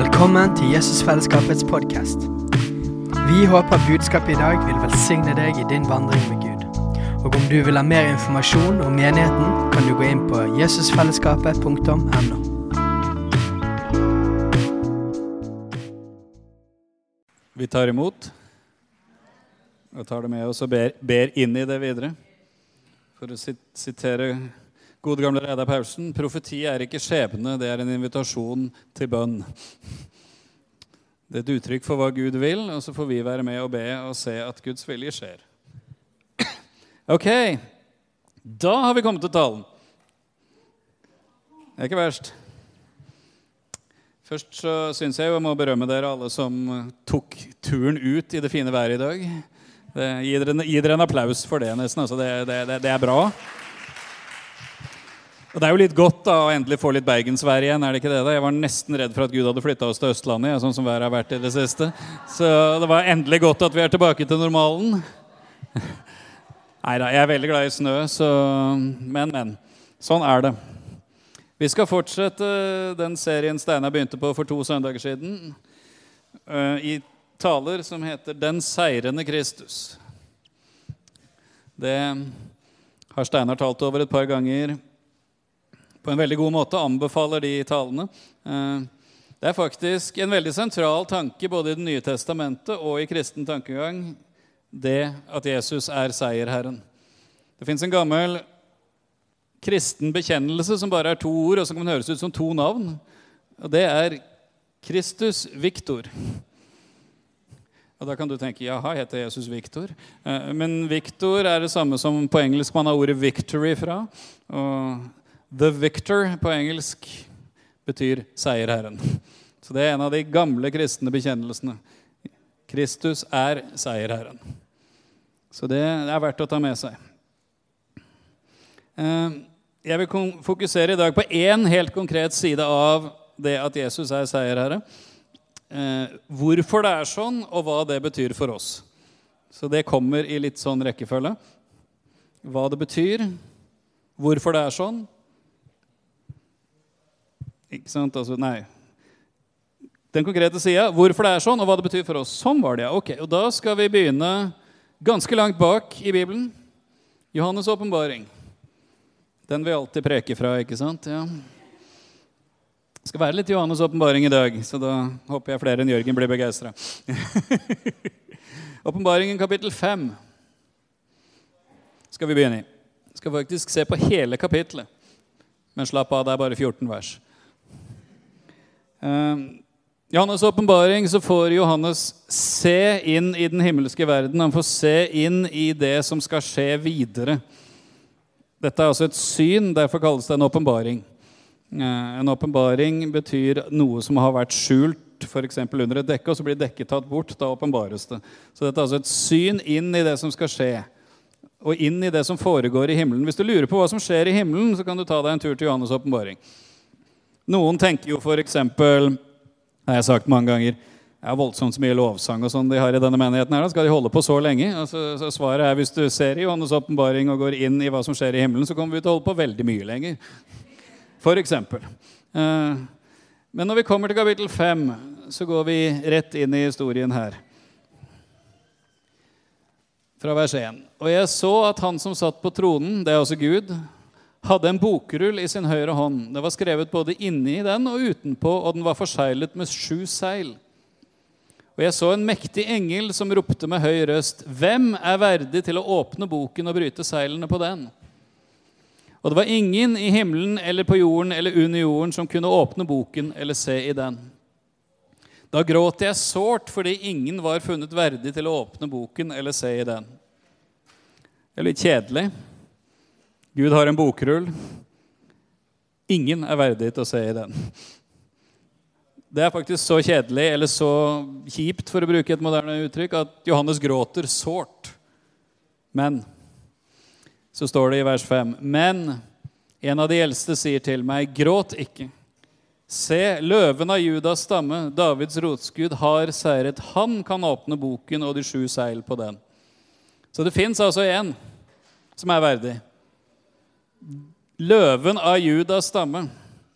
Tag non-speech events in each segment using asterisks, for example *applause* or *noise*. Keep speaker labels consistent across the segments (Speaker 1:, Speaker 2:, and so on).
Speaker 1: Velkommen til Jesusfellesskapets podkast. Vi håper budskapet i dag vil velsigne deg i din vandring med Gud. Og om du vil ha mer informasjon om menigheten, kan du gå inn på jesusfellesskapet.no.
Speaker 2: Vi tar imot og tar det med oss og ber, ber inn i det videre. For å sit- sitere gode gamle Reidar Paulsen profeti er ikke skjebne, det er en invitasjon til bønn. Det er et uttrykk for hva Gud vil, og så får vi være med og be og se at Guds vilje skjer. Ok, da har vi kommet til talen. Det er ikke verst. Først så syns jeg jo jeg må berømme dere alle som tok turen ut i det fine været i dag. Det, gi, dere, gi dere en applaus for det, nesten. Altså, det, det, det er bra. Og Det er jo litt godt da, å endelig få litt bergensvær igjen. er det ikke det da? Jeg var nesten redd for at Gud hadde flytta oss til Østlandet. sånn som været har vært i det siste. Så det var endelig godt at vi er tilbake til normalen. Nei da, jeg er veldig glad i snø, så Men, men. Sånn er det. Vi skal fortsette den serien Steinar begynte på for to søndager siden. eh, I taler som heter 'Den seirende Kristus'. Det har Steinar talt over et par ganger på en veldig god måte. Anbefaler de talene. Eh, Det er faktisk en veldig sentral tanke både i Det nye testamentet og i kristen tankegang, det at Jesus er seierherren. Det fins en gammel kristen bekjennelse som bare er to ord, og som kan høres ut som to navn. Og det er Kristus Viktor. Og da kan du tenke jaha, heter Jesus Viktor? Eh, Men Viktor er det samme som på engelsk man har ordet 'victory' fra. Og 'the victor' på engelsk betyr seierherren. Så det er en av de gamle kristne bekjennelsene. Kristus er seierherren. Så det er verdt å ta med seg. Eh, Jeg vil fokusere i dag på én helt konkret side av det at Jesus er seierherre. Eh, Hvorfor det er sånn, og hva det betyr for oss. Så det kommer i litt sånn rekkefølge. Hva det betyr, hvorfor det er sånn. Ikke sant? Altså, nei. Den konkrete sida, hvorfor det er sånn, og hva det betyr for oss. Sånn var det, ja. Ok, og Da skal vi begynne ganske langt bak i Bibelen. Johannes' åpenbaring. Den vi alltid preker fra, ikke sant? Ja. Det skal være litt Johannes' åpenbaring i dag, så da håper jeg flere enn Jørgen blir begeistra. *laughs* Åpenbaringen kapittel 5 skal vi begynne i. Skal faktisk se på hele kapittelet. Men slapp av, det er bare 14 vers. Eh, Johannes' åpenbaring får Johannes se inn i den himmelske verden. Han får se inn i det som skal skje videre. Dette er altså et syn, derfor kalles det en åpenbaring. Eh, En åpenbaring betyr noe som har vært skjult f.eks. under et dekke, og så blir dekket tatt bort. Da åpenbares det. Så dette er altså et syn inn i det som skal skje, og inn i det som foregår i himmelen. Hvis du lurer på hva som skjer i himmelen, så kan du ta deg en tur til Johannes' åpenbaring. Noen tenker jo f.eks. har jeg sagt mange ganger det er voldsomt mye lovsang og sånn de har i denne menigheten. her, da Skal de holde på så lenge? Altså, så svaret er hvis du ser i Johannes' åpenbaring og går inn i hva som skjer i himmelen, så kommer vi til å holde på veldig mye lenger. For eksempel. Eh, Men når vi kommer til kapittel 5, så går vi rett inn i historien her. Fra vers 1. Og jeg så at han som satt på tronen, det er altså Gud, hadde en bokrull i sin høyre hånd. Det var skrevet både inni den og utenpå, og den var forseglet med sju seil. Og jeg så en mektig engel som ropte med høy røst, Hvem er verdig til å åpne boken og bryte seilene på den? Og det var ingen i himmelen eller på jorden eller under jorden som kunne åpne boken eller se i den. Da gråt jeg sårt fordi ingen var funnet verdig til å åpne boken eller se i den. Det er litt kjedelig. Gud har en bokrull. Ingen er verdig til å se i den. Det er faktisk så kjedelig, eller så kjipt, for å bruke et moderne uttrykk, at Johannes gråter sårt. Men så står det i vers 5.: Men en av de eldste sier til meg, gråt ikke. Se, løven av Judas stamme, Davids rotskudd, har seiret. Han kan åpne boken og de sju seil på den. Så det fins altså en som er verdig. Løven av Judas stamme,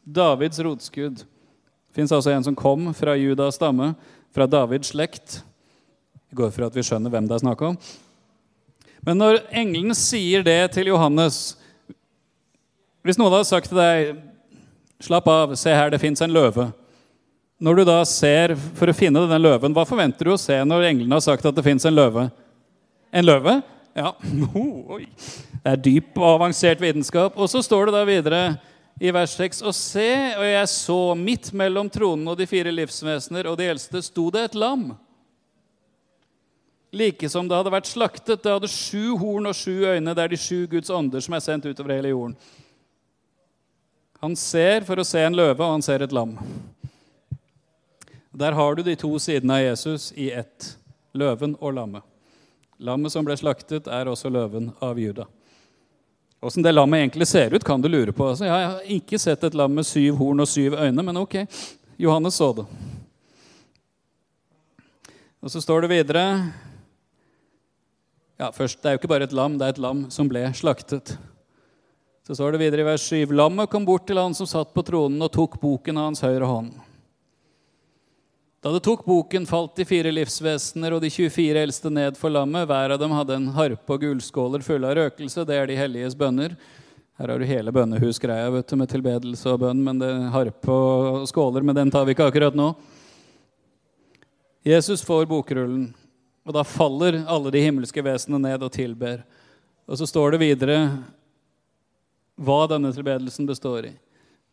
Speaker 2: Davids rotskudd. Det fins altså en som kom fra Judas stamme, fra Davids slekt. Jeg går for at vi skjønner hvem det er snakk om. Men når engelen sier det til Johannes Hvis noen hadde sagt til deg Slapp av, se her, det fins en løve. Når du da ser for å finne den løven, hva forventer du å se når englene har sagt at det fins en løve? En løve? Ja. *laughs* Oh, oi. Det er dyp og avansert vitenskap. Og så står det da videre i vers 6.: Og se, og jeg så midt mellom tronen og de fire livsvesener og de eldste sto det et lam like som det hadde vært slaktet. Det hadde sju horn og sju øyne. Det er de sju Guds ånder som er sendt utover hele jorden. Han ser for å se en løve, og han ser et lam. Der har du de to sidene av Jesus i ett. Løven og lammet. Lammet som ble slaktet, er også løven av Juda. Åssen det lammet egentlig ser ut, kan du lure på. Altså, jeg har ikke sett et lam med syv horn og syv øyne, men ok. Johannes så det. Og så står det videre ja, først, Det er jo ikke bare et lam, det er et lam som ble slaktet. Så står det videre i vers 7.: Lammet kom bort til han som satt på tronen, og tok boken av hans høyre hånd. Da det tok boken, falt de fire livsvesener og de 24 eldste ned for lammet. Hver av dem hadde en harpe og gullskåler fulle av røkelse. Det er de helliges bønner. Her har du hele bønnehusgreia vet du, med tilbedelse og bønn, men det er harpe og skåler, men den tar vi ikke akkurat nå. Jesus får bokrullen. Og da faller alle de himmelske vesenene ned og tilber. Og så står det videre hva denne tilbedelsen består i,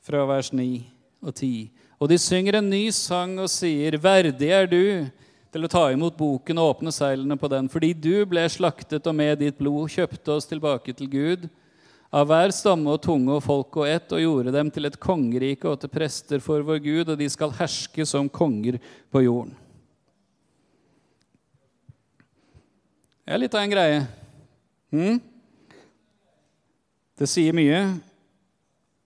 Speaker 2: fra vers 9 og 10. Og de synger en ny sang og sier, 'Verdig er du' til å ta imot boken og åpne seilene på den, fordi du ble slaktet og med ditt blod kjøpte oss tilbake til Gud, av hver stamme og tunge og folk og ett, og gjorde dem til et kongerike og til prester for vår Gud, og de skal herske som konger på jorden. Det er litt av en greie. Hm? Det sier mye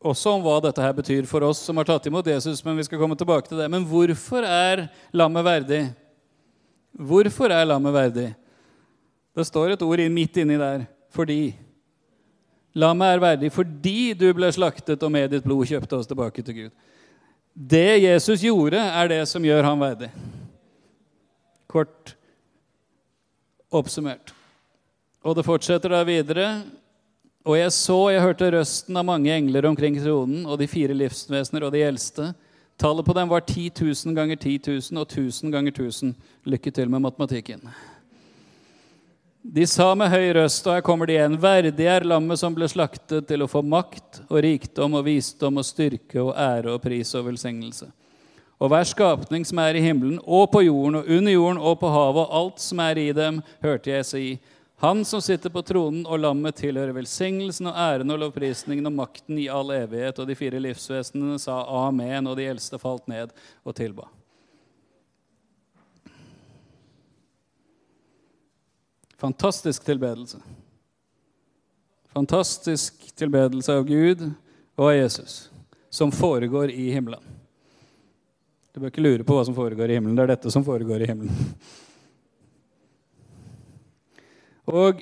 Speaker 2: også om hva dette her betyr for oss som har tatt imot Jesus. Men vi skal komme tilbake til det. Men hvorfor er lammet verdig? Hvorfor er lammet verdig? Det står et ord midt inni der. Fordi. Lammet er verdig fordi du ble slaktet og med ditt blod kjøpte oss tilbake til Gud. Det Jesus gjorde, er det som gjør ham verdig. Kort oppsummert. Og det fortsetter da videre. Og jeg så, jeg hørte røsten av mange engler omkring tronen og de fire livsvesener og de eldste. Tallet på dem var 10 000 ganger 10 000 og 1000 ganger 1000. Lykke til med matematikken. De sa med høy røst, og her kommer de igjen, verdig er lammet som ble slaktet til å få makt og rikdom og visdom og styrke og ære og pris og velsignelse og hver skapning som er i himmelen og på jorden og under jorden og på havet og alt som er i dem, hørte jeg si. Han som sitter på tronen og lammet tilhører velsignelsen og æren og lovprisningen og makten i all evighet. Og de fire livsvesenene sa amen, og de eldste falt ned og tilba. Fantastisk tilbedelse. Fantastisk tilbedelse av Gud og av Jesus, som foregår i himmelen. Du bør ikke lure på hva som foregår i himmelen. Det er dette som foregår i himmelen. Og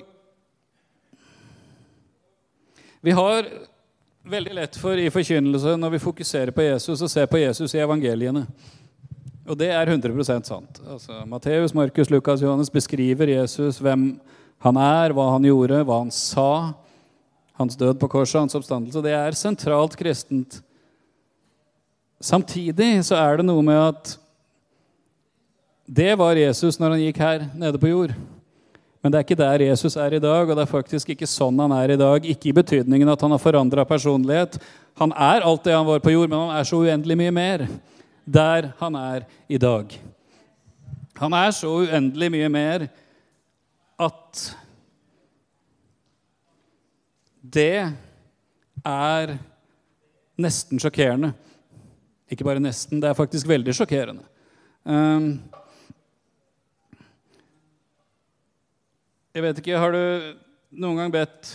Speaker 2: vi har veldig lett for i forkynnelse når vi fokuserer på Jesus, å se på Jesus i evangeliene. Og det er 100 sant. Altså, Matteus, Markus, Lukas, Johannes beskriver Jesus, hvem han er, hva han gjorde, hva han sa. Hans død på korset, hans oppstandelse. Det er sentralt kristent Samtidig så er det noe med at det var Jesus når han gikk her nede på jord. Men det er ikke der Jesus er i dag, og det er faktisk ikke sånn han er i dag. Ikke i betydningen at han har forandra personlighet. Han er alt det han var på jord, men han er så uendelig mye mer der han er i dag. Han er så uendelig mye mer at det er nesten sjokkerende. Ikke bare nesten. Det er faktisk veldig sjokkerende. Um, jeg vet ikke Har du noen gang bedt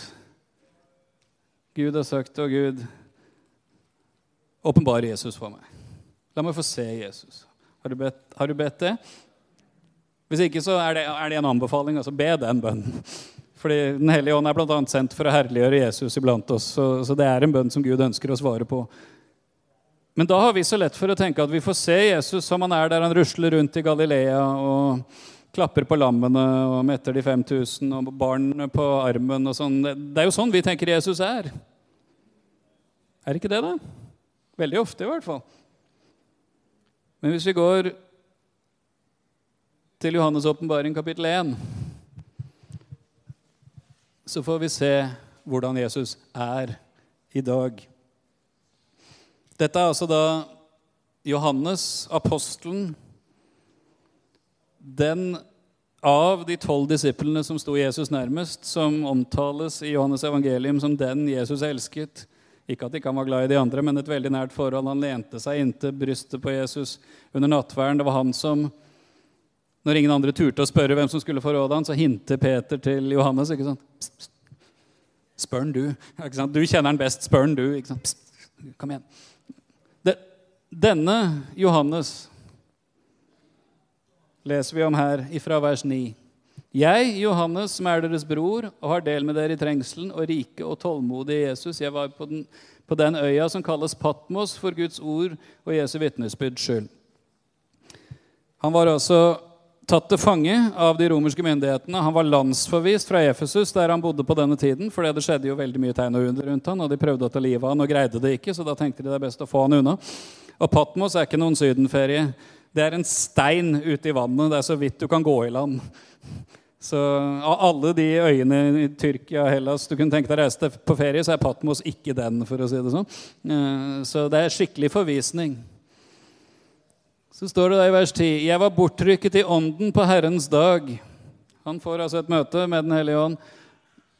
Speaker 2: Gud har sagt, og Gud, åpenbar Jesus for meg. La meg få se Jesus. Har du bedt, har du bedt det? Hvis ikke, så er det, er det en anbefaling. altså Be den bønnen. Fordi Den hellige ånd er bl.a. sendt for å herliggjøre Jesus iblant oss. Så, så det er en bønn som Gud ønsker å svare på. Men da har vi så lett for å tenke at vi får se Jesus som han er der han rusler rundt i Galilea og klapper på lammene og metter de 5000 og barn på armen og sånn. Det er jo sånn vi tenker Jesus er. Er det ikke det, da? Veldig ofte, i hvert fall. Men hvis vi går til Johannes' åpenbaring kapittel 1, så får vi se hvordan Jesus er i dag. Dette er altså da Johannes, apostelen, den av de tolv disiplene som sto Jesus nærmest, som omtales i Johannes evangelium som den Jesus elsket. Ikke at ikke han var glad i de andre, men et veldig nært forhold. Han lente seg inntil brystet på Jesus under nattverden. Det var han som, når ingen andre turte å spørre hvem som skulle forråde han, så hinter Peter til Johannes. ikke sant? Pst, pst. Spør han du. Ikke sant? Du kjenner han best. Spør han du. Ikke sant? Pst, kom igjen. Det, denne Johannes leser vi om her ifra vers 9. Jeg, Johannes, som er deres bror og har del med dere i trengselen og rike og tålmodige Jesus, jeg var på den, på den øya som kalles Patmos for Guds ord og Jesu vitnesbyrds skyld. Han var altså tatt til fange av de romerske myndighetene. Han var landsforvist fra Efesus, der han bodde på denne tiden. For det skjedde jo veldig mye tegn og under rundt han, og de prøvde å ta livet av han og greide det ikke. Så da tenkte de det er best å få han unna. Og Patmos er ikke noen sydenferie. Det er en stein ute i vannet. Det er så vidt du kan gå i land. Så Av alle de øyene i Tyrkia og Hellas du kunne tenke deg å reise på ferie, så er Patmos ikke den. for å si det sånn. Eh, så det er skikkelig forvisning. Så står det der i vers 10.: Jeg var bortrykket i ånden på Herrens dag. Han får altså et møte med Den hellige ånd.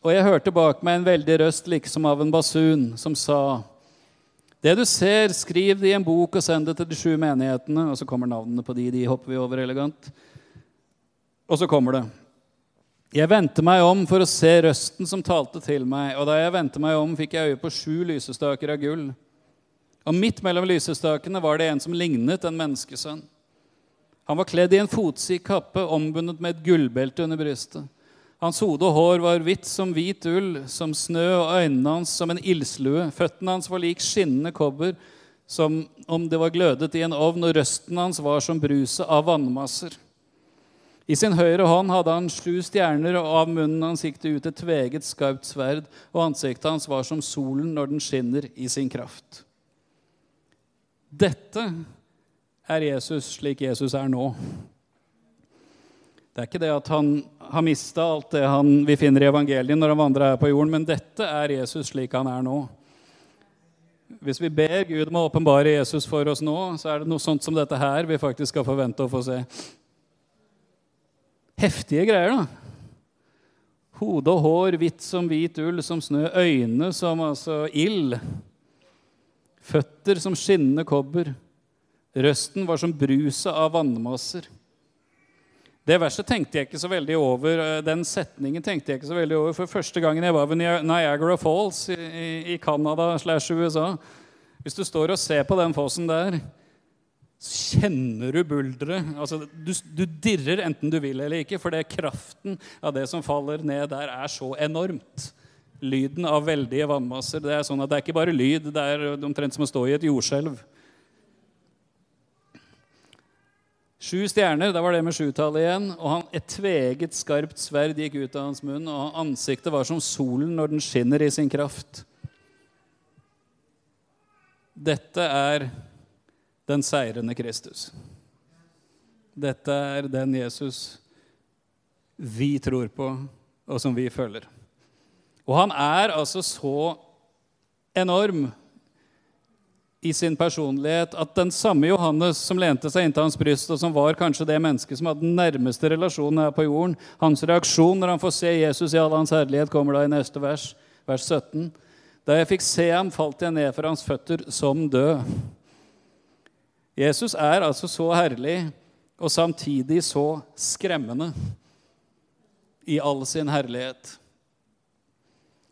Speaker 2: Og jeg hørte bak meg en veldig røst liksom av en basun, som sa:" Det du ser, skriv det i en bok og send det til de sju menighetene. Og så kommer navnene på de. De hopper vi over elegant. Og så kommer det. Jeg vendte meg om for å se røsten som talte til meg, og da jeg vendte meg om, fikk jeg øye på sju lysestaker av gull. Og midt mellom lysestakene var det en som lignet en menneskesønn. Han var kledd i en fotsid kappe, ombundet med et gullbelte under brystet. Hans hode og hår var hvitt som hvit ull, som snø, og øynene hans som en ildslue. Føttene hans var lik skinnende kobber, som om det var glødet i en ovn, og røsten hans var som bruset av vannmasser. I sin høyre hånd hadde han sju stjerner, og av munnen hans gikk det ut et tveget, skarpt sverd, og ansiktet hans var som solen når den skinner i sin kraft. Dette er Jesus slik Jesus er nå. Det er ikke det at han har mista alt det han, vi finner i evangeliet når han vandrer her på jorden, men dette er Jesus slik han er nå. Hvis vi ber Gud om å åpenbare Jesus for oss nå, så er det noe sånt som dette her vi faktisk skal forvente å få se. Heftige greier, da. Hode og hår hvitt som hvit ull, som snø. Øyne som altså ild føtter som skinnende kobber. Røsten var som bruset av vannmasser. Det verset tenkte jeg ikke så veldig over. Den setningen tenkte jeg ikke så veldig over for første gangen jeg var ved Niagara Falls i Canada slash USA. Hvis du står og ser på den fossen der, kjenner du bulderet. Altså, du, du, dirrer enten du vil eller ikke, for det kraften av det som faller ned der, er så enormt lyden av veldige vannmasser. Det er sånn at det er ikke bare lyd, det er omtrent som å stå i et jordskjelv. Sju stjerner, da var det med sjutallet igjen. Og han, et tveget, skarpt sverd gikk ut av hans munn, og ansiktet var som solen når den skinner i sin kraft. Dette er den seirende Kristus. Dette er den Jesus vi tror på, og som vi følger. Og han er altså så enorm i sin personlighet at den samme Johannes som lente seg inntil hans bryst, og som var kanskje det mennesket som hadde den nærmeste relasjonen her på jorden Hans reaksjon når han får se Jesus i all hans herlighet, kommer da i neste vers, vers 17. Da jeg fikk se ham, falt jeg ned for hans føtter som død. Jesus er altså så herlig og samtidig så skremmende i all sin herlighet.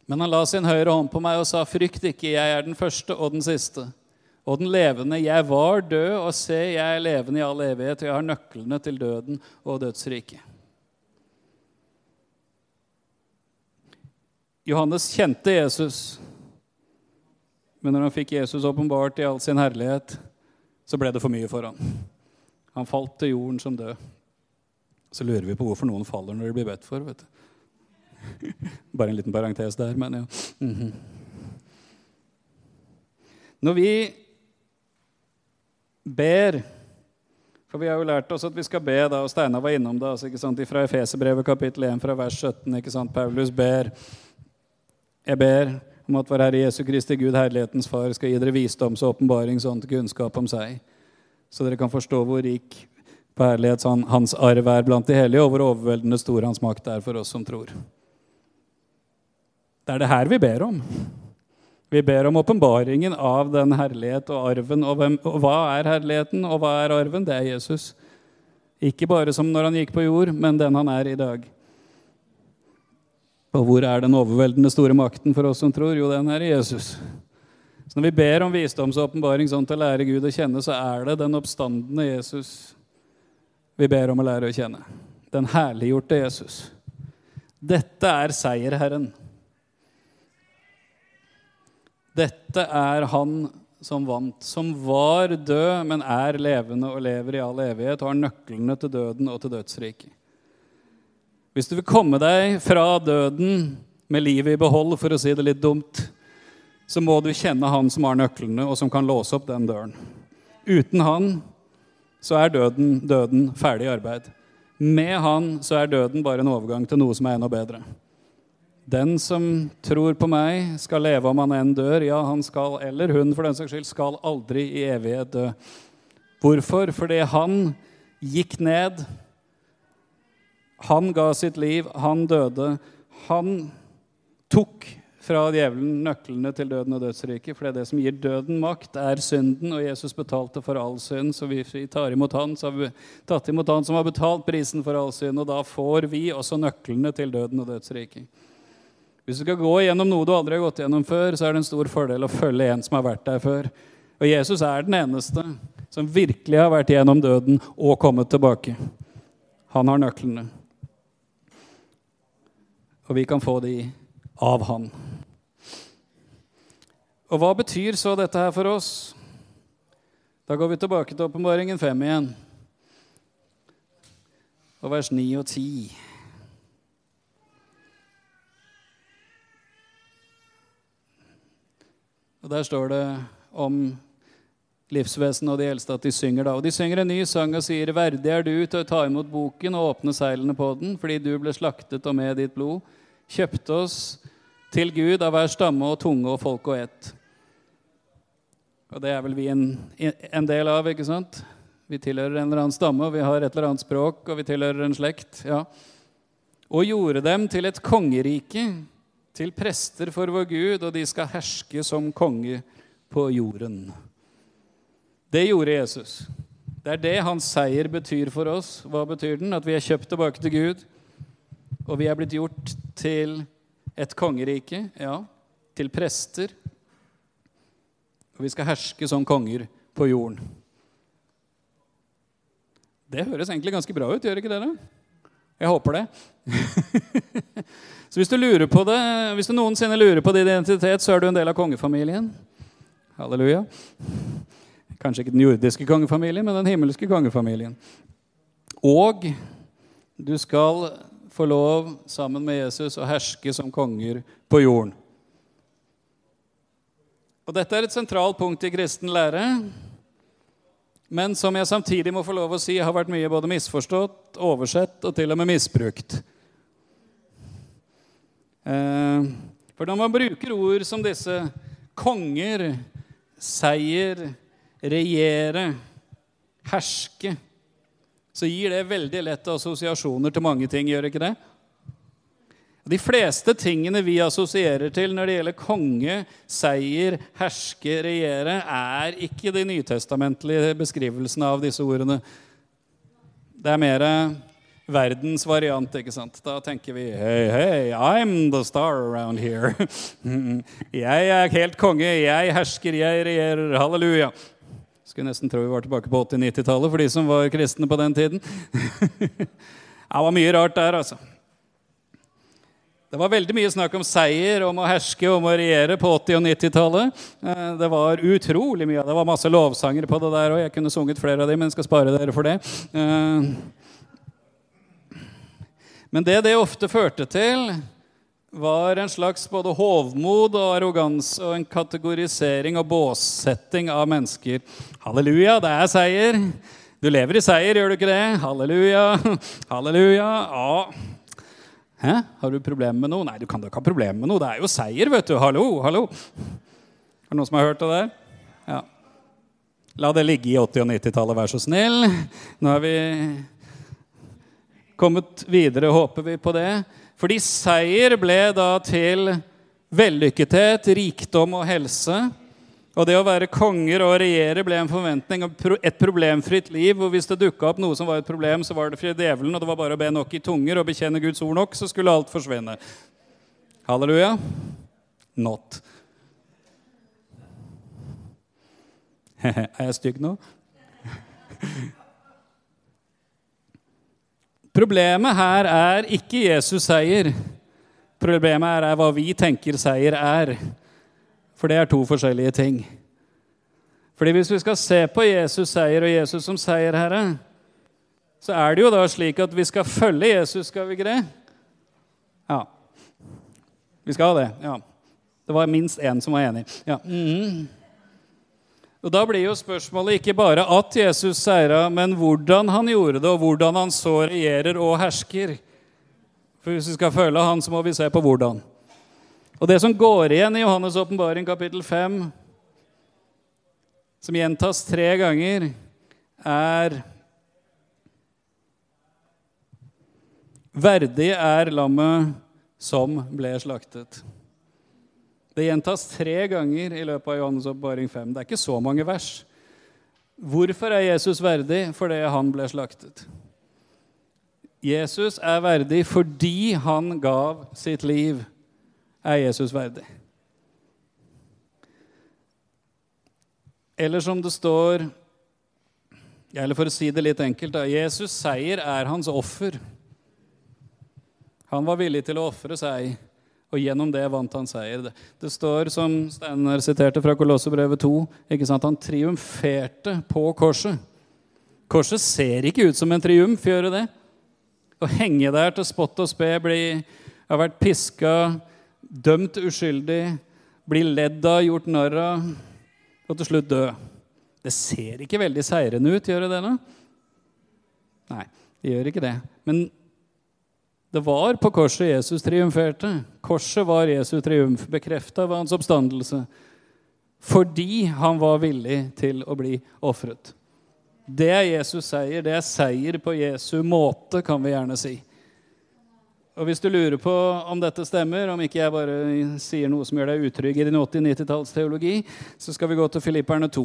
Speaker 2: Men han la sin høyre hånd på meg og sa, 'Frykt ikke, jeg er den første og den siste.' Og den levende, jeg var død, og se, jeg er levende i all evighet, og jeg har nøklene til døden og dødsriket. Johannes kjente Jesus. Men når han fikk Jesus åpenbart i all sin herlighet, så ble det for mye for han. Han falt til jorden som død. Så lurer vi på hvorfor noen faller når de blir bedt for. vet du. *laughs* Bare en liten parentes der, men ja. -hmm. Når vi ber For vi har jo lært oss at vi skal be, da, og Steinar var innom det. altså, ikke sant, Fra Efeserbrevet kapittel 1 fra vers 17. ikke sant, Paulus ber Jeg ber om at vår Herre Jesu Kristi Gud, Herlighetens Far, skal gi dere visdoms- og åpenbaringsånd til kunnskap om seg, så dere kan forstå hvor rik på herlighet hans arv er blant de hellige, og hvor overveldende stor hans makt er for oss som tror. Det er det her vi ber om. Vi ber om åpenbaringen av den herlighet og arven. Og, hvem, og, hva er herligheten, og hva er arven? Det er Jesus. Ikke bare som når han gikk på jord, men den han er i dag. Og hvor er den overveldende store makten for oss som tror? Jo, den er i Jesus. Så når vi ber om visdomsåpenbaring sånn til å lære Gud å kjenne, så er det den oppstandende Jesus vi ber om å lære å kjenne. Den herliggjorte Jesus. Dette er seierherren. Dette er han som vant, som var død, men er levende og lever i all evighet og har nøklene til døden og til dødsriket. Hvis du vil komme deg fra døden med livet i behold, for å si det litt dumt, så må du kjenne han som har nøklene, og som kan låse opp den døren. Uten han så er døden, døden ferdig arbeid. Med han så er døden bare en overgang til noe som er enda bedre. Den som tror på meg, skal leve om han enn dør. Ja, han skal, eller hun for den saks skyld, skal aldri i evighet dø. Hvorfor? Fordi han gikk ned. Han ga sitt liv, han døde. Han tok fra djevelen nøklene til døden og dødsriket. For det er det som gir døden makt, er synden, og Jesus betalte for all synd. Så vi tar imot han, så har vi tatt imot han som har betalt prisen for all synd. Og da får vi også nøklene til døden og dødsriket. Hvis du skal gå gjennom noe du aldri har gått gjennom før, så er det en stor fordel å følge en som har vært der før. Og Jesus er den eneste som virkelig har vært gjennom døden og kommet tilbake. Han har nøklene. Og vi kan få de av han. Og hva betyr så dette her for oss? Da går vi tilbake til åpenbaringen 5 igjen. Og vers 9 og 10. Og Der står det om livsvesenet og de eldste at de synger da. Og de synger en ny sang og sier, Verdig er du til å ta imot boken og åpne seilene på den, fordi du ble slaktet og med ditt blod kjøpte oss til Gud av hver stamme og tunge og folk og ett. Og det er vel vi en, en del av, ikke sant? Vi tilhører en eller annen stamme, og vi har et eller annet språk, og vi tilhører en slekt. ja. Og gjorde dem til et kongerike til prester for vår Gud, og de skal herske som konge på jorden. Det gjorde Jesus. Det er det hans seier betyr for oss. Hva betyr den? At vi er kjøpt tilbake til Gud, og vi er blitt gjort til et kongerike, ja, til prester. Og vi skal herske som konger på jorden. Det høres egentlig ganske bra ut, gjør ikke det? da? Jeg håper det. *laughs* Så hvis du lurer på det, hvis du noensinne lurer på din identitet, så er du en del av kongefamilien. Halleluja. Kanskje ikke den jordiske kongefamilien, men den himmelske kongefamilien. Og du skal få lov, sammen med Jesus, å herske som konger på jorden. Og Dette er et sentralt punkt i kristen lære, men som jeg samtidig må få lov å si har vært mye både misforstått, oversett og til og med misbrukt. Eh, for når man bruker ord som disse konger, seier, regjere, herske, så gir det veldig lett assosiasjoner til mange ting, gjør ikke det? De fleste tingene vi assosierer til når det gjelder konge, seier, herske, regjere, er ikke de nytestamentlige beskrivelsene av disse ordene. Det er mer verdens variant. ikke sant? Da tenker vi Hei, hei, I'm the star around here. *laughs* jeg er helt konge. Jeg hersker, jeg regjerer. Halleluja. Skulle nesten tro vi var tilbake på 80-90-tallet for de som var kristne på den tiden. *laughs* det var mye rart der, altså. Det var veldig mye snakk om seier, om å herske, om å regjere på 80- og 90-tallet. Eh, det var utrolig mye. Det var masse lovsanger på det der òg. Jeg kunne sunget flere av dem, men skal spare dere for det. Eh, men det det ofte førte til, var en slags både hovmod og arroganse og en kategorisering og båssetting av mennesker. Halleluja, det er seier. Du lever i seier, gjør du ikke det? Halleluja, *laughs* halleluja. Ja. Hæ? Har du problemer med noe? Nei, du kan da ikke ha problemer med noe. Det er jo seier, vet du. Hallo, hallo. Er det noen som har hørt det der? Ja. La det ligge i 80- og 90-tallet, vær så snill. Nå er vi kommet videre, håper vi på det. Fordi seier ble da til vellykkethet, rikdom og helse. Og det å være konger og regjere ble en forventning om et problemfritt liv. Og hvis det dukka opp noe som var et problem, så var det for djevelen, og det var bare å be nok i tunger og bekjenne Guds ord nok, så skulle alt forsvinne. Halleluja? Not. *laughs* er jeg stygg nå? *laughs* Problemet her er ikke Jesus seier. Problemet her er hva vi tenker seier er. For det er to forskjellige ting. Fordi Hvis vi skal se på Jesus seier og Jesus som seierherre, så er det jo da slik at vi skal følge Jesus, skal vi ikke det? Ja. Vi skal det. ja. Det var minst én som var enig. Ja. Mm. Og Da blir jo spørsmålet ikke bare at Jesus seira, men hvordan han gjorde det, og hvordan han så regjerer og hersker. For Hvis vi skal følge han, så må vi se på hvordan. Og det som går igjen i Johannes' åpenbaring kapittel 5, som gjentas tre ganger, er Verdig er lammet som ble slaktet. Det gjentas tre ganger i løpet av Johannes' oppbaring 5. Det er ikke så mange vers. Hvorfor er Jesus verdig? Fordi han ble slaktet. Jesus er verdig fordi han gav sitt liv er Jesus verdig. Eller som det står Eller for å si det litt enkelt da, Jesus' seier er hans offer. Han var villig til å ofre seg, og gjennom det vant han seier. Det, det står, som Steinar siterte fra Kolossebrevet 2, ikke sant? han triumferte på korset. Korset ser ikke ut som en triumf, gjør det? Å henge der til spott og spe, bli, ha vært piska, dømt uskyldig, bli ledd av, gjort narr av og til slutt dø. Det ser ikke veldig seirende ut, gjør det det? nå? Nei, det gjør ikke det. Men det var på korset Jesus triumferte. Korset var Jesu triumf, bekrefta ved hans oppstandelse. Fordi han var villig til å bli ofret. Det er Jesus seier. Det er seier på Jesu måte, kan vi gjerne si. Og hvis du lurer på om dette stemmer, om ikke jeg bare sier noe som gjør deg utrygg i din 80-90-tallsteologi, så skal vi gå til Filipperne 2.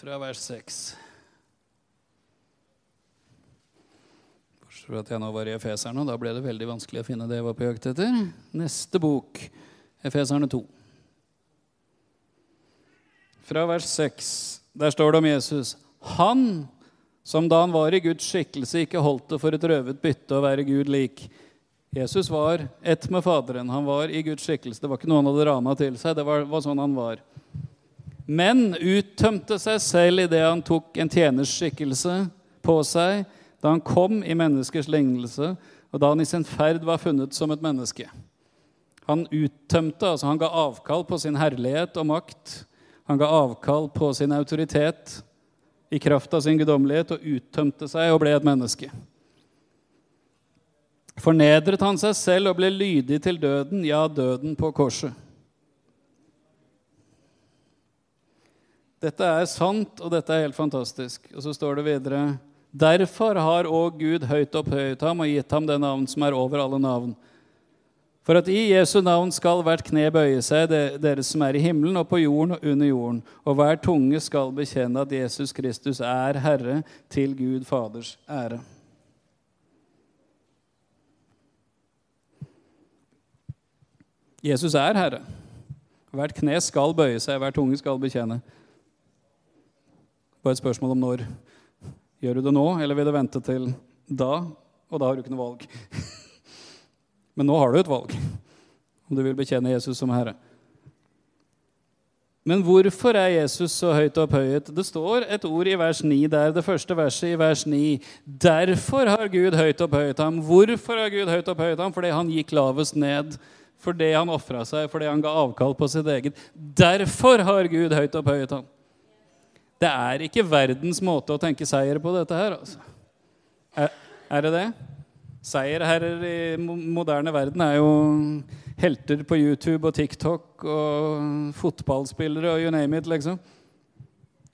Speaker 2: Fra vers 6. Bortsett fra at jeg nå var i Efeserne, og da ble det veldig vanskelig å finne det jeg var på jakt etter. Neste bok, Efeserne 2. Fra vers 6. Der står det om Jesus. Han som da han var i Guds skikkelse, ikke holdt det for et røvet bytte å være Gud lik. Jesus var ett med Faderen. Han var i Guds skikkelse. Det var ikke noe han hadde rana til seg. Det var, var sånn han var. Men uttømte seg selv idet han tok en tjeners skikkelse på seg, da han kom i menneskers lignelse, og da han i sin ferd var funnet som et menneske. Han uttømte, altså han ga avkall på sin herlighet og makt. Han ga avkall på sin autoritet i kraft av sin guddommelighet og uttømte seg og ble et menneske. Fornedret han seg selv og ble lydig til døden, ja, døden på korset. Dette er sant, og dette er helt fantastisk. Og så står det videre Derfor har òg Gud høyt opphøyet ham og gitt ham det navn som er over alle navn for at i Jesu navn skal hvert kne bøye seg, dere som er i himmelen og på jorden og under jorden, og hver tunge skal bekjenne at Jesus Kristus er Herre, til Gud Faders ære. Jesus er Herre. Hvert kne skal bøye seg, hver tunge skal bekjenne. Bare et spørsmål om når. Gjør du det nå, eller vil du vente til da? Og da har du ikke noe valg. *laughs* Men nå har du et valg om du vil bekjenne Jesus som Herre. Men hvorfor er Jesus så høyt opphøyet? Det står et ord i vers 9 der, det første verset i vers 9. Derfor har Gud høyt opphøyet ham. Hvorfor har Gud høyt opphøyet ham? Fordi han gikk lavest ned. Fordi han ofra seg, fordi han ga avkall på sitt eget. Derfor har Gud høyt opphøyet ham. Det er ikke verdens måte å tenke seier på dette her. altså. Er, er det det? Seierherrer i moderne verden er jo helter på YouTube og TikTok og fotballspillere og you name it, liksom.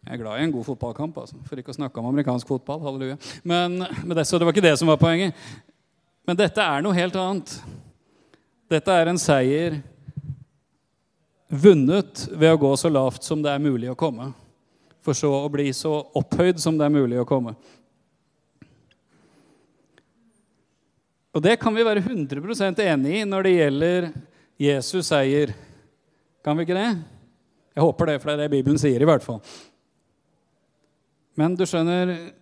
Speaker 2: Jeg er glad i en god fotballkamp, altså. for ikke å snakke om amerikansk fotball. halleluja. Men, men det, så det var ikke det som var poenget. Men dette er noe helt annet. Dette er en seier vunnet ved å gå så lavt som det er mulig å komme. For så å bli så opphøyd som det er mulig å komme. Og det kan vi være 100 enig i når det gjelder Jesus seier. Kan vi ikke det? Jeg håper det, for det er det Bibelen sier. i hvert fall. Men du skjønner,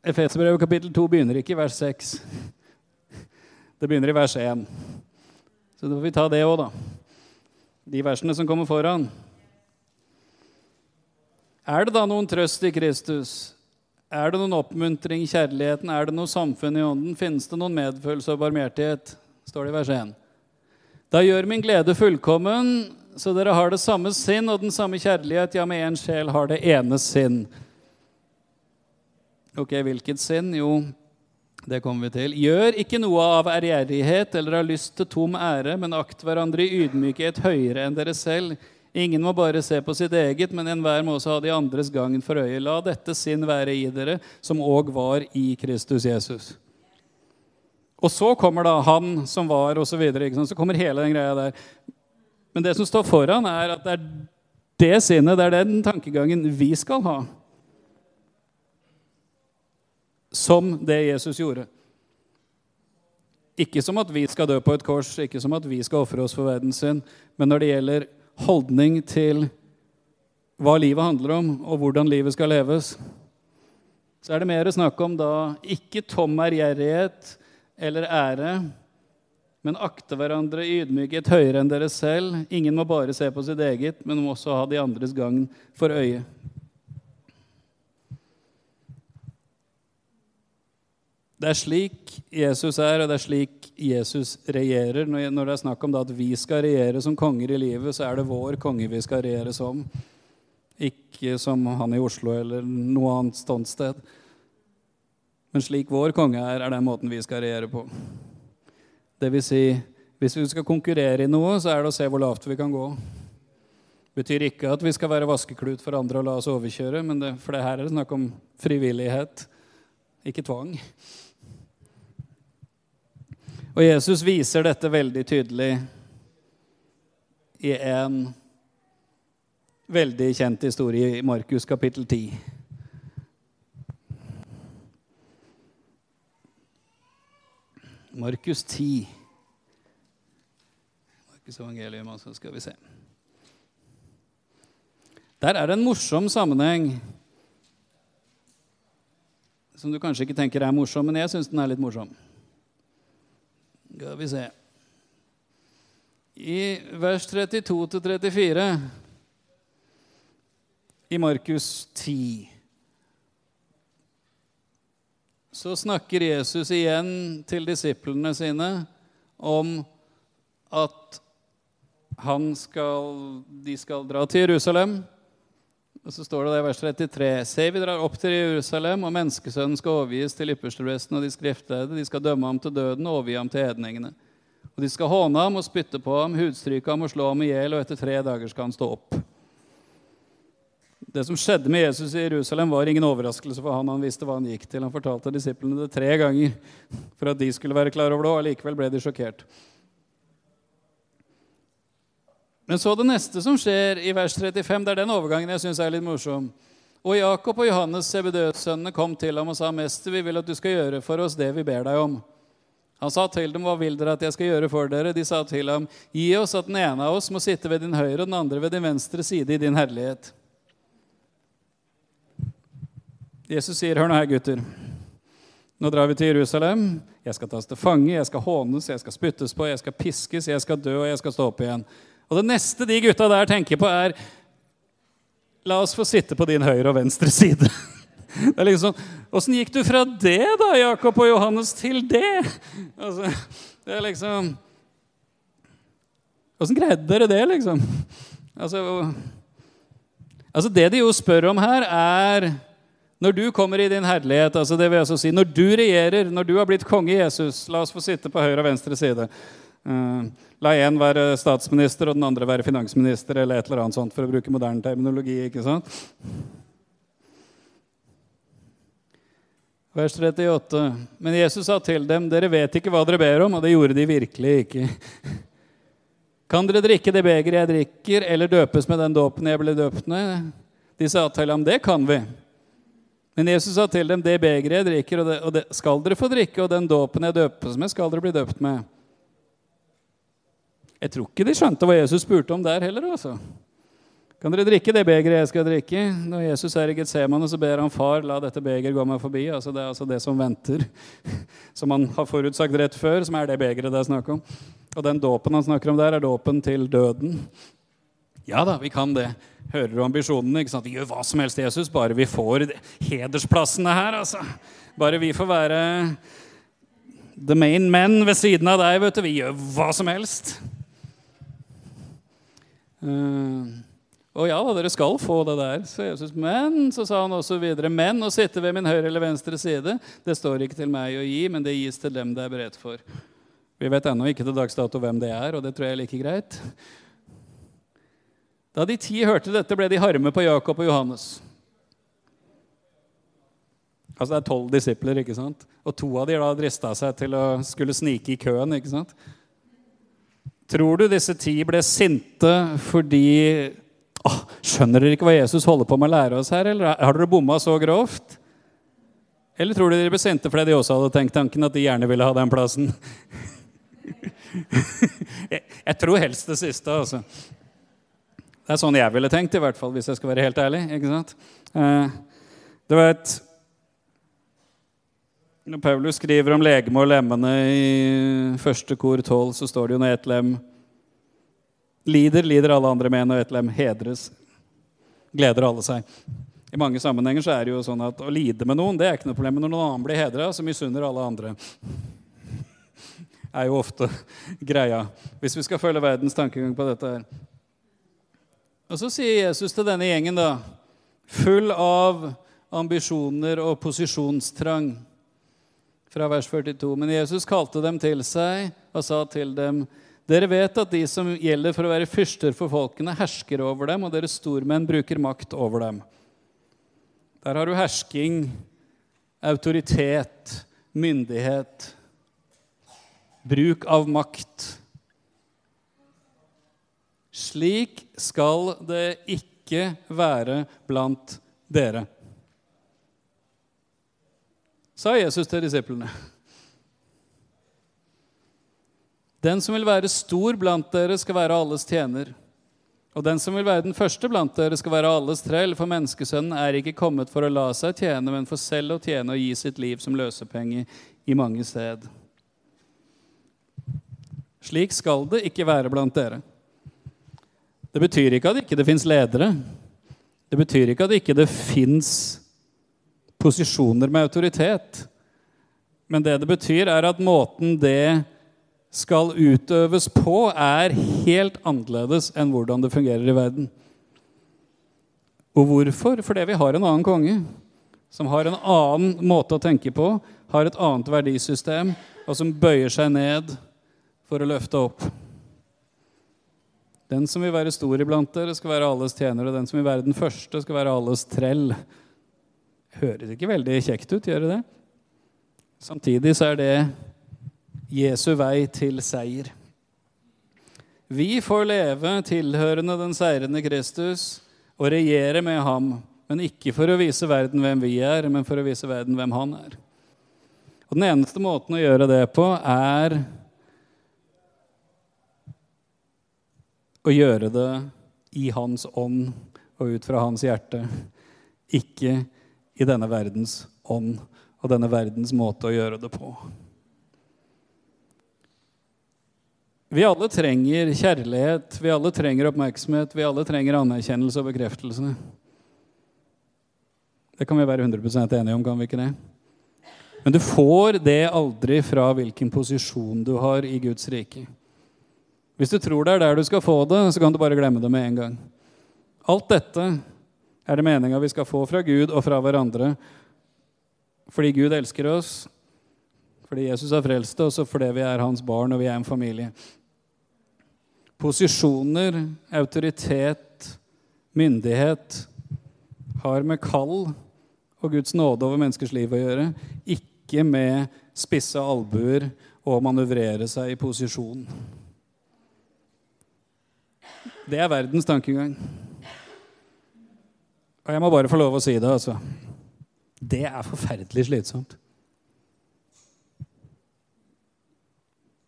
Speaker 2: Efeserbrevet kapittel 2 begynner ikke i vers 6. Det begynner i vers 1. Så da får vi ta det òg, da. De versene som kommer foran. Er det da noen trøst i Kristus? Er det noen oppmuntring i kjærligheten? Er det noe samfunn i ånden? Finnes det noen medfølelse og barmhjertighet? står det i vers 1. Da gjør min glede fullkommen, så dere har det samme sinn og den samme kjærlighet, ja, med én sjel har det ene sinn. Ok, hvilket sinn? Jo, det kommer vi til. Gjør ikke noe av ærgjerrighet eller av lyst til tom ære, men akt hverandre i ydmykhet høyere enn dere selv. Ingen må bare se på sitt eget, men enhver må også ha de andres gangen for øye. La dette sinn være i dere, som òg var i Kristus Jesus. Og så kommer da han som var, osv. Så, videre, så kommer hele den greia der. Men det som står foran, er at det er det sinnet, det er den tankegangen vi skal ha. Som det Jesus gjorde. Ikke som at vi skal dø på et kors, ikke som at vi skal ofre oss for verden sin, men når det gjelder holdning til hva livet handler om, og hvordan livet skal leves, så er det mer å snakke om da ikke tom ærgjerrighet eller ære, men akte hverandre i høyere enn dere selv. Ingen må bare se på sitt eget, men må også ha de andres gagn for øye. Det er slik Jesus er, og det er slik Jesus regjerer. Når det er snakk om at vi skal regjere som konger i livet, så er det vår konge vi skal regjere som. Ikke som han i Oslo eller noe annet ståsted. Men slik vår konge er, er den måten vi skal regjere på. Det vil si, hvis vi skal konkurrere i noe, så er det å se hvor lavt vi kan gå. Det betyr ikke at vi skal være vaskeklut for andre og la oss overkjøre, men det, for det her er det snakk om frivillighet, ikke tvang. Og Jesus viser dette veldig tydelig i en veldig kjent historie i Markus kapittel 10. Markus 10. Markus evangelium, altså. Skal vi se. Der er det en morsom sammenheng som du kanskje ikke tenker er morsom, men jeg syns den er litt morsom. Skal vi se. I vers 32-34 i Markus 10 så snakker Jesus igjen til disiplene sine om at skal, de skal dra til Jerusalem. Og så står det der i vers 33.: Se, vi drar opp til Jerusalem, og menneskesønnen skal overgis til ypperstepresten og de skriftlærde. De skal dømme ham til døden og overgi ham til hedningene. Og de skal håne ham og spytte på ham, hudstryke ham og slå ham i hjel, og etter tre dager skal han stå opp. Det som skjedde med Jesus i Jerusalem, var ingen overraskelse for han. Han visste hva han gikk til. Han fortalte disiplene det tre ganger for at de skulle være klar over det, og allikevel ble de sjokkert. Men så det neste som skjer i vers 35, det er den overgangen jeg syns er litt morsom. Og Jakob og Johannes, Sebedøs-sønnene, kom til ham og sa, 'Mester, vi vil at du skal gjøre for oss det vi ber deg om.' Han sa til dem, 'Hva vil dere at jeg skal gjøre for dere?' De sa til ham, 'Gi oss at den ene av oss må sitte ved din høyre og den andre ved din venstre side i din herlighet.' Jesus sier, 'Hør nå her, gutter. Nå drar vi til Jerusalem. Jeg skal tas til fange, jeg skal hånes, jeg skal spyttes på, jeg skal piskes, jeg skal dø, og jeg skal stå opp igjen.' Og det neste de gutta der tenker på, er La oss få sitte på din høyre og venstre side. *laughs* Det er liksom sånn, Åssen gikk du fra det, da, Jakob og Johannes, til det? Altså, det er liksom Åssen greide dere det, liksom? Altså, altså, Det de jo spør om her, er når du kommer i din herlighet, altså det vil jeg si, når du regjerer, når du har blitt konge Jesus La oss få sitte på høyre og venstre side. Uh, la én være statsminister og den andre være finansminister, eller et eller annet sånt, for å bruke moderne terminologi. ikke sant? Vers 38. Men Jesus sa til dem, dere vet ikke hva dere ber om, og det gjorde de virkelig ikke. *laughs* Kan dere drikke det begeret jeg drikker, eller døpes med den dåpen jeg ble døpt med? De sa til ham, det kan vi. Men Jesus sa til dem, det begeret jeg drikker, og det skal dere få drikke, og den dåpen jeg døpes med, skal dere bli døpt med. Jeg tror ikke de skjønte hva Jesus spurte om der heller. altså. Kan dere drikke det begeret jeg skal drikke? Når Jesus er i Getsemane, så ber han far la dette begeret gå meg forbi. Altså det er altså det som venter, *laughs* som han har forutsagt rett før, som er det begeret det er snakk om. Og den dåpen han snakker om der, er dåpen til døden. Ja da, vi kan det. Hører du ambisjonene? ikke sant? Vi gjør hva som helst, Jesus, bare vi får hedersplassene her. altså. Bare vi får være the main men ved siden av deg. vet du. Vi gjør hva som helst. Uh, og ja da, dere skal få det der, sa Jesus. Men så sa han også videre, men å sitte ved min høyre eller venstre side, det står ikke til meg å gi, men det gis til dem det er beredt for. Vi vet ennå ikke til dags dato hvem det er, og det tror jeg er like greit. Da de ti hørte dette, ble de harme på Jakob og Johannes. Altså Det er tolv disipler, ikke sant? og to av de da drista seg til å skulle snike i køen. ikke sant? Tror du disse ti ble sinte fordi oh, Skjønner dere ikke hva Jesus holder på med å lære oss her? Eller har dere bomma så grovt? Eller tror dere de ble sinte fordi de også hadde tenkt tanken at de gjerne ville ha den plassen? *laughs* jeg, jeg, tror helst det siste, altså. Det er sånn jeg ville tenkt, i hvert fall, hvis jeg skal være helt ærlig. ikke sant? Eh, det var et Når Paulus skriver om legeme og lemmene i første kor 12, så står det jo når ett lem Lider, lider alle andre med, når et lem hedres, gleder alle seg. I mange sammenhenger så er det jo sånn at å lide med noen det er ikke noe problem. Men når noen annen blir hedra, så misunner alle andre. er jo ofte greia, hvis vi skal følge verdens tankegang på dette her. Og så sier Jesus til denne gjengen, da, full av ambisjoner og posisjonstrang, fra vers 42. Men Jesus kalte dem til seg og sa til dem:" Dere vet at de som gjelder for å være fyrster for folkene, hersker over dem, og deres stormenn bruker makt over dem. Der har du hersking, autoritet, myndighet, bruk av makt. Slik skal det ikke være blant dere, sa Jesus til disiplene. Den som vil være stor blant dere, skal være alles tjener. Og den som vil være den første blant dere, skal være alles trell, for menneskesønnen er ikke kommet for å la seg tjene, men for selv å tjene og gi sitt liv som løsepenge i mange sted. Slik skal det ikke være blant dere. Det betyr ikke at det ikke fins ledere. Det betyr ikke at det ikke fins posisjoner med autoritet. Men det det betyr, er at måten det skal utøves på, er helt annerledes enn hvordan det fungerer i verden. Og hvorfor? Fordi vi har en annen konge som har en annen måte å tenke på, har et annet verdisystem, og som bøyer seg ned for å løfte opp. Den som vil være stor iblant dere, skal være alles tjener, og den som vil være den første, skal være alles trell. Høres ikke veldig kjekt ut, gjør det det? Samtidig så er det Jesu vei til seier. Vi får leve tilhørende den seirende Kristus og regjere med ham, men ikke for å vise verden hvem vi er, men for å vise verden hvem han er. Og Den eneste måten å gjøre det på er å gjøre det i hans ånd og ut fra hans hjerte, ikke i denne verdens ånd og denne verdens måte å gjøre det på. Vi alle trenger kjærlighet, vi alle trenger oppmerksomhet, vi alle trenger anerkjennelse og bekreftelse. Det kan vi være 100 enige om, kan vi ikke det? Men du får det aldri fra hvilken posisjon du har i Guds rike. Hvis du tror det er der du skal få det, så kan du bare glemme det med en gang. Alt dette er det meninga vi skal få fra Gud og fra hverandre fordi Gud elsker oss, fordi Jesus har frelst oss, og fordi vi er hans barn og vi er en familie. Posisjoner, autoritet, myndighet har med kall og Guds nåde over menneskers liv å gjøre, ikke med spisse albuer og manøvrere seg i posisjon. Det er verdens tankegang. Og jeg må bare få lov å si det, altså. Det er forferdelig slitsomt.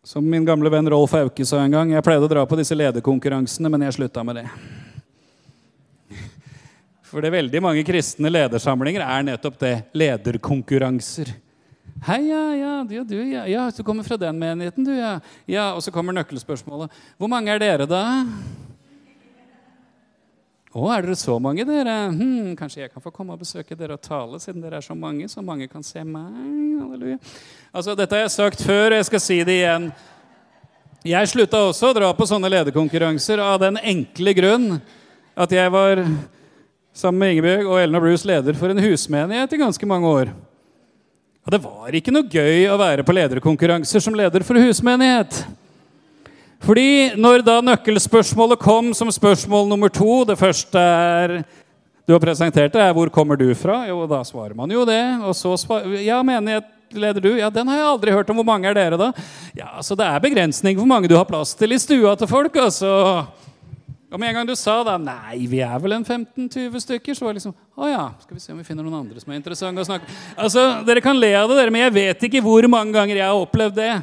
Speaker 2: Som min gamle venn Rolf Auke sa en gang, jeg pleide å dra på disse lederkonkurransene, men jeg slutta med det. For det veldig mange kristne ledersamlinger er nettopp det lederkonkurranser. Hei, ja, ja, du, du, ja, ja, du kommer fra den menigheten, du, ja. ja. Og så kommer nøkkelspørsmålet. Hvor mange er dere, da? Å, er dere så mange, dere? Hm, kanskje jeg kan få komme og besøke dere og tale, siden dere er så mange, så mange kan se meg? Halleluja. Altså, Dette har jeg sagt før, og jeg skal si det igjen. Jeg slutta også å dra på sånne lederkonkurranser av den enkle grunn at jeg var sammen med Ingebjørg og Ellen og Bruce leder for en husmenighet i ganske mange år. Og det var ikke noe gøy å være på lederkonkurranser som leder for husmenighet. Fordi når da nøkkelspørsmålet kom som spørsmål nummer to Det første er du har presentert det, er 'Hvor kommer du fra?' Jo, da svarer man jo det. Og så svarer Ja, menighetleder du? Ja, den har jeg aldri hørt om. Hvor mange er dere, da? Ja, så det er begrensning hvor mange du har plass til i stua til folk, altså. Og med en gang du sa da Nei, vi er vel en 15-20 stykker, så var det liksom Å ja, skal vi se om vi finner noen andre som er interessante å snakke Altså, Dere kan le av det, dere, men jeg vet ikke hvor mange ganger jeg har opplevd det.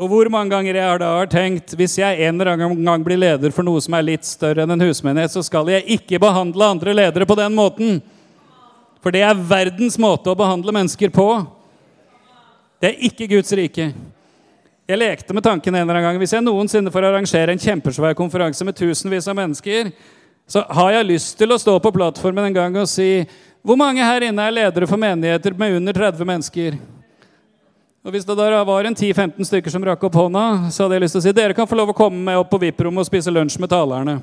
Speaker 2: Og hvor mange ganger jeg har da tenkt hvis jeg en eller annen gang blir leder for noe som er litt større enn en husmenighet, så skal jeg ikke behandle andre ledere på den måten. For det er verdens måte å behandle mennesker på. Det er ikke Guds rike. Jeg lekte med tanken en eller annen gang. Hvis jeg noensinne får arrangere en kjempesvær konferanse med tusenvis av mennesker, så har jeg lyst til å stå på plattformen en gang og si Hvor mange her inne er ledere for menigheter med under 30 mennesker? Og Hvis det da var en 10-15 stykker som rakk opp hånda, så hadde jeg lyst til å si dere kan få lov å komme med opp på VIP-rommet og spise lunsj med talerne.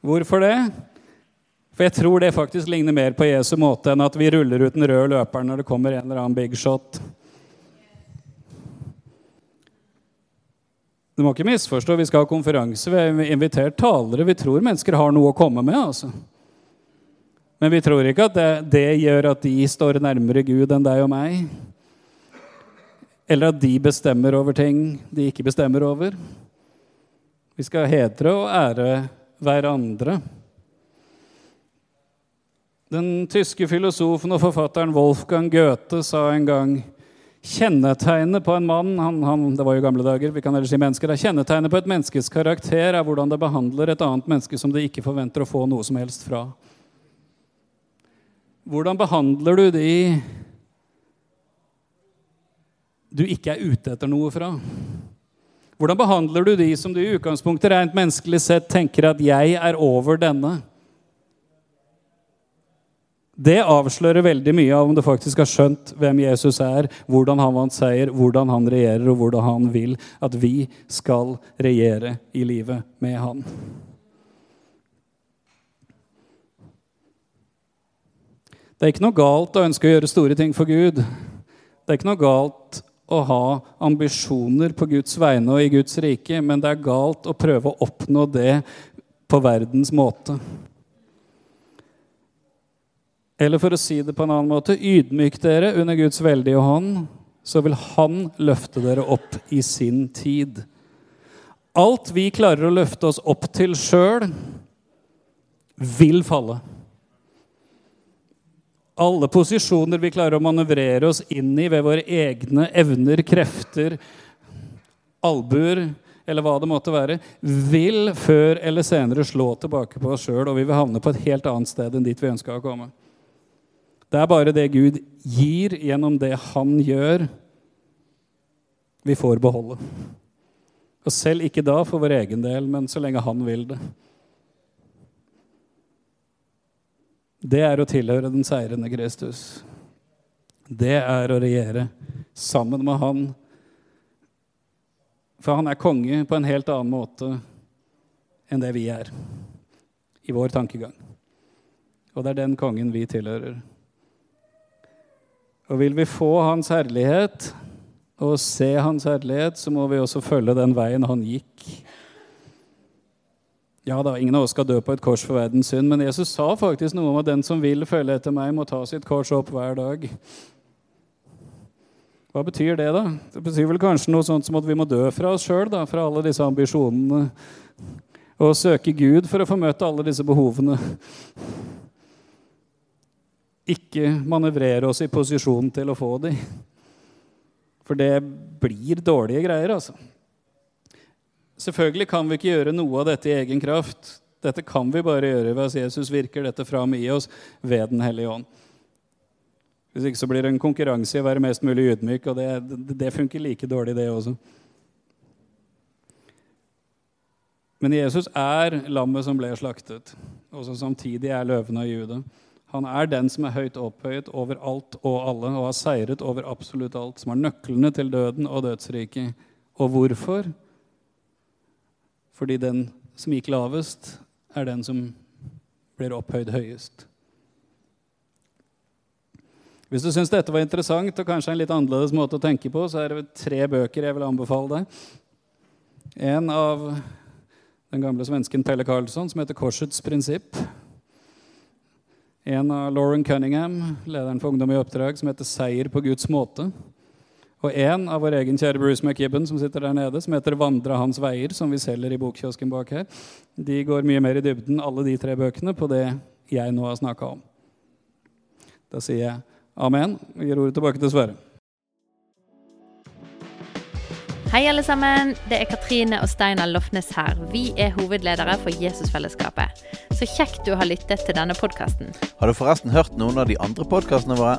Speaker 2: Hvorfor det? For jeg tror det faktisk ligner mer på Jesu måte enn at vi ruller ut den røde løperen når det kommer en eller annen big shot. Du må ikke misforstå. Vi skal ha konferanse. Vi har invitert talere. Vi tror mennesker har noe å komme med. altså. Men vi tror ikke at det, det, gjør at de står nærmere Gud enn deg og meg. Eller at de bestemmer over ting de ikke bestemmer over. Vi skal hedre og ære hverandre. Den tyske filosofen og forfatteren Wolfgang Goethe sa en gang Kjennetegnet på en mann han, han, Det var jo gamle dager. vi kan ellers si mennesker, Kjennetegnet på et menneskes karakter er hvordan det behandler et annet menneske som det ikke forventer å få noe som helst fra. Hvordan behandler du de du ikke er ute etter noe fra? Hvordan behandler du de som du i utgangspunktet rent menneskelig sett tenker at 'jeg er over denne'? Det avslører veldig mye av om du faktisk har skjønt hvem Jesus er, hvordan han vant seier, hvordan han regjerer, og hvordan han vil at vi skal regjere i livet med han. Det er ikke noe galt å ønske å gjøre store ting for Gud. Det er ikke noe galt å ha ambisjoner på Guds vegne og i Guds rike, men det er galt å prøve å oppnå det på verdens måte. Eller for å si det på en annen måte ydmyk dere under Guds veldige hånd, så vil Han løfte dere opp i sin tid. Alt vi klarer å løfte oss opp til sjøl, vil falle. Alle posisjoner vi klarer å manøvrere oss inn i ved våre egne evner, krefter, albuer eller hva det måtte være, vil før eller senere slå tilbake på oss sjøl, og vi vil havne på et helt annet sted enn dit vi ønska å komme. Det er bare det Gud gir gjennom det han gjør, vi får beholde. Og selv ikke da for vår egen del, men så lenge han vil det. Det er å tilhøre den seirende Kristus. Det er å regjere sammen med han. For han er konge på en helt annen måte enn det vi er i vår tankegang. Og det er den kongen vi tilhører. Og vil vi få hans herlighet og se hans herlighet, så må vi også følge den veien han gikk ja da, ingen av oss skal dø på et kors for verdens synd, men Jesus sa faktisk noe om at den som vil følge etter meg, må ta sitt kors opp hver dag. Hva betyr det, da? Det betyr vel kanskje noe sånt som at vi må dø fra oss sjøl, fra alle disse ambisjonene. Og søke Gud for å få møte alle disse behovene. Ikke manøvrere oss i posisjon til å få dem. For det blir dårlige greier, altså. Selvfølgelig kan vi ikke gjøre noe av dette i egen kraft. Dette kan vi bare gjøre ved at Jesus virker dette fram i oss ved Den hellige ånd. Hvis ikke så blir det en konkurranse i å være mest mulig ydmyk, og det, det, funker like dårlig, det også. Men Jesus er lammet som ble slaktet, og som samtidig er løven av Juda. Han er den som er høyt opphøyet over alt og alle, og har seiret over absolutt alt, som har nøklene til døden og dødsriket. Og hvorfor? Fordi den som gikk lavest, er den som blir opphøyd høyest. Hvis du syns dette var interessant og kanskje en litt annerledes måte å tenke på, så er det tre bøker jeg vil anbefale deg. En av den gamle svensken Pelle Karlsson, som heter 'Korsets prinsipp'. En av Lauren Cunningham, lederen for Ungdom i oppdrag, som heter 'Seier på Guds måte'. Og en av vår egen kjære Bruce McKibben som sitter der nede, som heter 'Vandre hans veier', som vi selger i bokkiosken bak her, de går mye mer i dybden, alle de tre bøkene, på det jeg nå har snakka om. Da sier jeg amen og gir ordet tilbake til Sverre.
Speaker 3: Hei, alle sammen. Det er Katrine og Steinar Lofnes her. Vi er hovedledere for Jesusfellesskapet. Så kjekt du har lyttet til denne podkasten.
Speaker 4: Har du forresten hørt noen av de andre podkastene våre?